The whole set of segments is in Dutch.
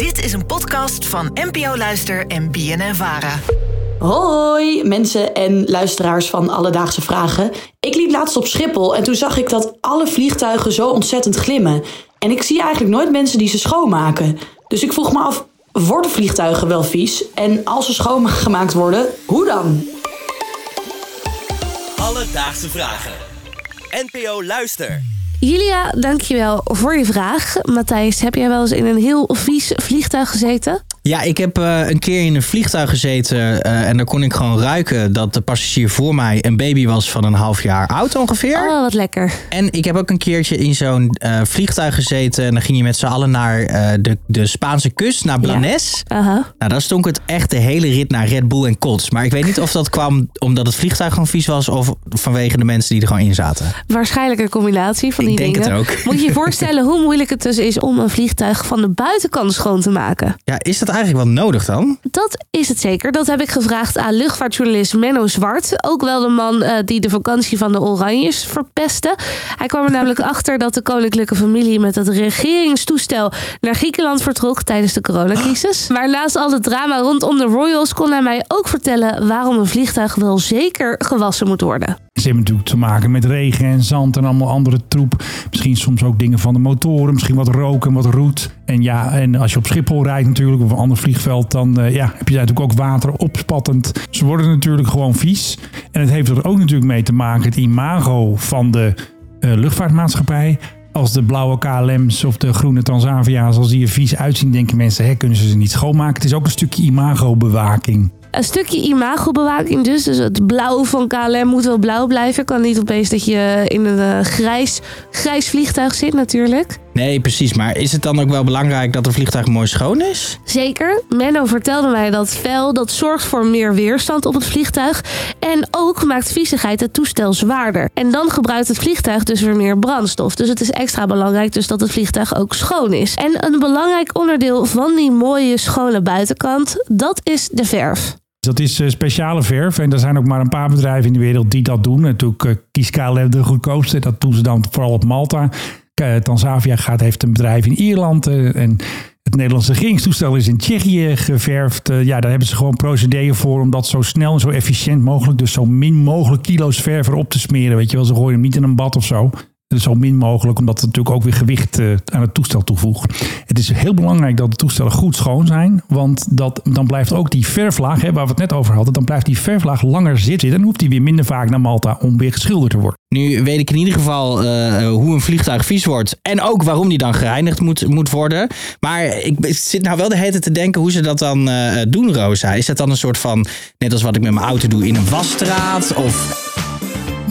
Dit is een podcast van NPO Luister en BNN Vara. Hoi mensen en luisteraars van Alledaagse Vragen. Ik liep laatst op Schiphol en toen zag ik dat alle vliegtuigen zo ontzettend glimmen. En ik zie eigenlijk nooit mensen die ze schoonmaken. Dus ik vroeg me af, worden vliegtuigen wel vies? En als ze schoongemaakt worden, hoe dan? Alledaagse Vragen. NPO Luister. Julia, dankjewel voor je vraag. Matthijs, heb jij wel eens in een heel vies vliegtuig gezeten? Ja, ik heb uh, een keer in een vliegtuig gezeten uh, en daar kon ik gewoon ruiken dat de passagier voor mij een baby was van een half jaar oud ongeveer. Oh, wat lekker. En ik heb ook een keertje in zo'n uh, vliegtuig gezeten en dan ging je met z'n allen naar de, de Spaanse kust, naar Blanes. Ja. -huh. Nou, daar stonk het echt de hele rit naar Red Bull en Kots. Maar ik weet niet of dat kwam omdat het vliegtuig gewoon vies was of vanwege de mensen die er gewoon in zaten. Waarschijnlijk een combinatie van die ik denk dingen. het ook. Moet je je voorstellen hoe moeilijk het dus is om een vliegtuig van de buitenkant schoon te maken? Ja, is dat eigenlijk wel nodig dan? Dat is het zeker. Dat heb ik gevraagd aan luchtvaartjournalist Menno Zwart. Ook wel de man uh, die de vakantie van de Oranjes verpestte. Hij kwam er namelijk achter dat de koninklijke familie met het regeringstoestel naar Griekenland vertrok tijdens de coronacrisis. Maar naast al het drama rondom de Royals kon hij mij ook vertellen waarom een vliegtuig wel zeker gewassen moet worden. Ze hebben natuurlijk te maken met regen en zand en allemaal andere troep. Misschien soms ook dingen van de motoren. Misschien wat rook en wat roet. En ja, en als je op Schiphol rijdt natuurlijk of een ander vliegveld, dan uh, ja, heb je natuurlijk ook water opspattend. Ze worden natuurlijk gewoon vies. En het heeft er ook natuurlijk mee te maken, het imago van de uh, luchtvaartmaatschappij. Als de blauwe KLM's of de groene Tansavia's, als die er vies uitzien, denken mensen, hè, kunnen ze ze niet schoonmaken. Het is ook een stukje imagobewaking. Een stukje imagobewaking dus. Dus het blauw van KLM moet wel blauw blijven. Kan niet opeens dat je in een uh, grijs, grijs vliegtuig zit natuurlijk. Nee, precies. Maar is het dan ook wel belangrijk dat een vliegtuig mooi schoon is? Zeker. Menno vertelde mij dat vel dat zorgt voor meer weerstand op het vliegtuig. En ook maakt viezigheid het toestel zwaarder. En dan gebruikt het vliegtuig dus weer meer brandstof. Dus het is extra belangrijk dus dat het vliegtuig ook schoon is. En een belangrijk onderdeel van die mooie schone buitenkant, dat is de verf. Dat is uh, speciale verf en er zijn ook maar een paar bedrijven in de wereld die dat doen. Natuurlijk uh, kiest KLM de goedkoopste. Dat doen ze dan vooral op Malta. Uh, Tanzavia gaat, heeft een bedrijf in Ierland en het Nederlandse regeringstoestel is in Tsjechië geverfd. ja, daar hebben ze gewoon procederen voor om dat zo snel en zo efficiënt mogelijk, dus zo min mogelijk kilo's verf erop te smeren. Weet je wel, ze gooien hem niet in een bad of zo. Zo min mogelijk, omdat het natuurlijk ook weer gewicht uh, aan het toestel toevoegt. Het is heel belangrijk dat de toestellen goed schoon zijn. Want dat, dan blijft ook die verflaag, hè, waar we het net over hadden, dan blijft die verflaag langer zitten. Dan hoeft die weer minder vaak naar Malta om weer geschilderd te worden. Nu weet ik in ieder geval uh, hoe een vliegtuig vies wordt. En ook waarom die dan gereinigd moet, moet worden. Maar ik zit nou wel de hele te denken hoe ze dat dan uh, doen, Rosa. Is dat dan een soort van, net als wat ik met mijn auto doe, in een wasstraat? Of...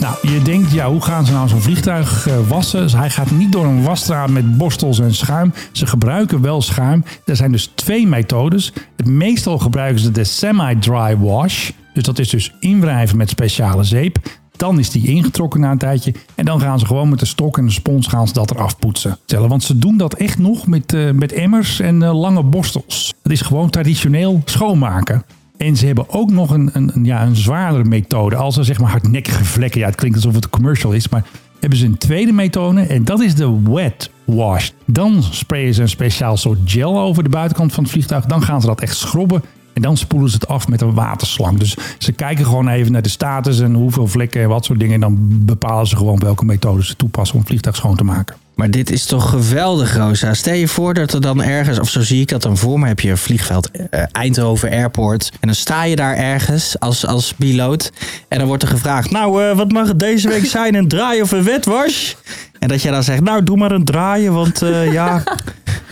Nou, je denkt, ja, hoe gaan ze nou zo'n vliegtuig uh, wassen? Hij gaat niet door een wasstraat met borstels en schuim. Ze gebruiken wel schuim. Er zijn dus twee methodes. Het meestal gebruiken ze de semi-dry wash. Dus dat is dus inwrijven met speciale zeep. Dan is die ingetrokken na een tijdje. En dan gaan ze gewoon met de stok en de spons gaan ze dat eraf poetsen. Want ze doen dat echt nog met, uh, met emmers en uh, lange borstels. Het is gewoon traditioneel schoonmaken. En ze hebben ook nog een, een, ja, een zwaardere methode. Als er zeg maar hardnekkige vlekken, ja het klinkt alsof het commercial is, maar hebben ze een tweede methode en dat is de wet wash. Dan sprayen ze een speciaal soort gel over de buitenkant van het vliegtuig. Dan gaan ze dat echt schrobben en dan spoelen ze het af met een waterslang. Dus ze kijken gewoon even naar de status en hoeveel vlekken en wat soort dingen. En dan bepalen ze gewoon welke methode ze toepassen om het vliegtuig schoon te maken. Maar dit is toch geweldig, Rosa. Stel je voor dat er dan ergens, of zo zie ik dat dan voor me, heb je een vliegveld uh, Eindhoven Airport. En dan sta je daar ergens als, als piloot. En dan wordt er gevraagd, nou, uh, wat mag het deze week zijn? Een draai of een wetwash? En dat je dan zegt, nou, doe maar een draaien, want uh, ja...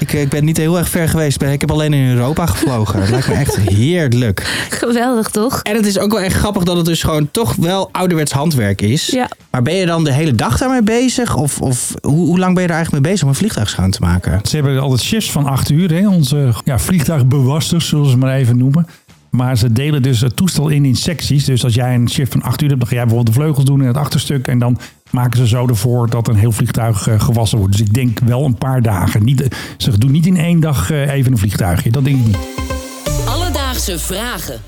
Ik, ik, ben niet heel erg ver geweest. Ik heb alleen in Europa gevlogen. Het lijkt me echt heerlijk. Geweldig, toch? En het is ook wel echt grappig dat het dus gewoon toch wel ouderwets handwerk is. Ja. Maar ben je dan de hele dag daarmee bezig? Of, of hoe, hoe lang ben je er eigenlijk mee bezig om een vliegtuig schoon te maken? Ze hebben altijd shifts van acht uur. Hè? Onze ja, vliegtuigbewasters, zullen ze maar even noemen. Maar ze delen dus het toestel in in secties. Dus als jij een shift van 8 uur hebt, dan ga jij bijvoorbeeld de vleugels doen in het achterstuk. En dan maken ze zo ervoor dat een heel vliegtuig uh, gewassen wordt. Dus ik denk wel een paar dagen. Niet, ze doen niet in één dag uh, even een vliegtuigje. Dat denk ik niet. Alledaagse vragen.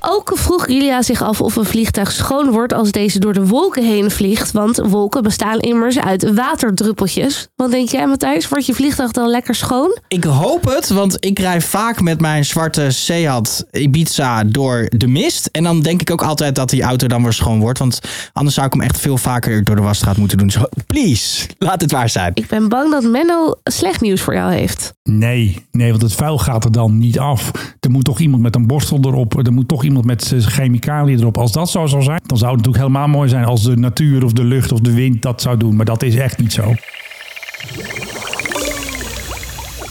Ook vroeg Julia zich af of een vliegtuig schoon wordt als deze door de wolken heen vliegt. Want wolken bestaan immers uit waterdruppeltjes. Wat denk jij, Matthijs? Wordt je vliegtuig dan lekker schoon? Ik hoop het, want ik rij vaak met mijn zwarte Seat Ibiza door de mist. En dan denk ik ook altijd dat die auto dan weer schoon wordt. Want anders zou ik hem echt veel vaker door de wasstraat moeten doen. Dus please, laat het waar zijn. Ik ben bang dat Menno slecht nieuws voor jou heeft. Nee, nee, want het vuil gaat er dan niet af. Er moet toch iemand met een borstel erop. Er moet toch iemand met eh, chemicaliën erop. Als dat zo zou zijn, dan zou het natuurlijk helemaal mooi zijn als de natuur of de lucht of de wind dat zou doen. Maar dat is echt niet zo.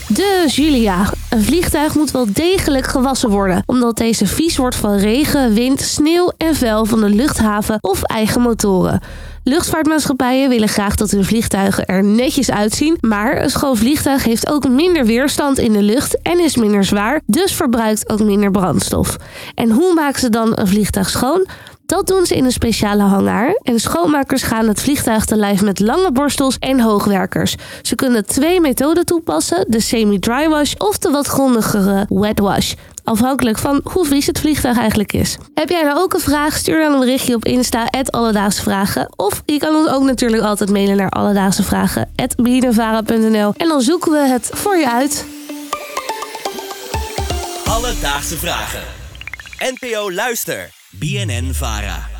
Dus Julia, een vliegtuig moet wel degelijk gewassen worden, omdat deze vies wordt van regen, wind, sneeuw en vuil van de luchthaven of eigen motoren. Luchtvaartmaatschappijen willen graag dat hun vliegtuigen er netjes uitzien, maar een schoon vliegtuig heeft ook minder weerstand in de lucht en is minder zwaar, dus verbruikt ook minder brandstof. En hoe maken ze dan een vliegtuig schoon? Dat doen ze in een speciale hangar. En schoonmakers gaan het vliegtuig te lijf met lange borstels en hoogwerkers. Ze kunnen twee methoden toepassen: de semi-dry wash of de wat grondigere wet wash. Afhankelijk van hoe vies het vliegtuig eigenlijk is. Heb jij nou ook een vraag? Stuur dan een berichtje op Insta, Alledaagse Vragen. Of je kan ons ook natuurlijk altijd mailen naar Alledaagse Vragen, En dan zoeken we het voor je uit. Alledaagse Vragen. NPO Luister. BNN Vara.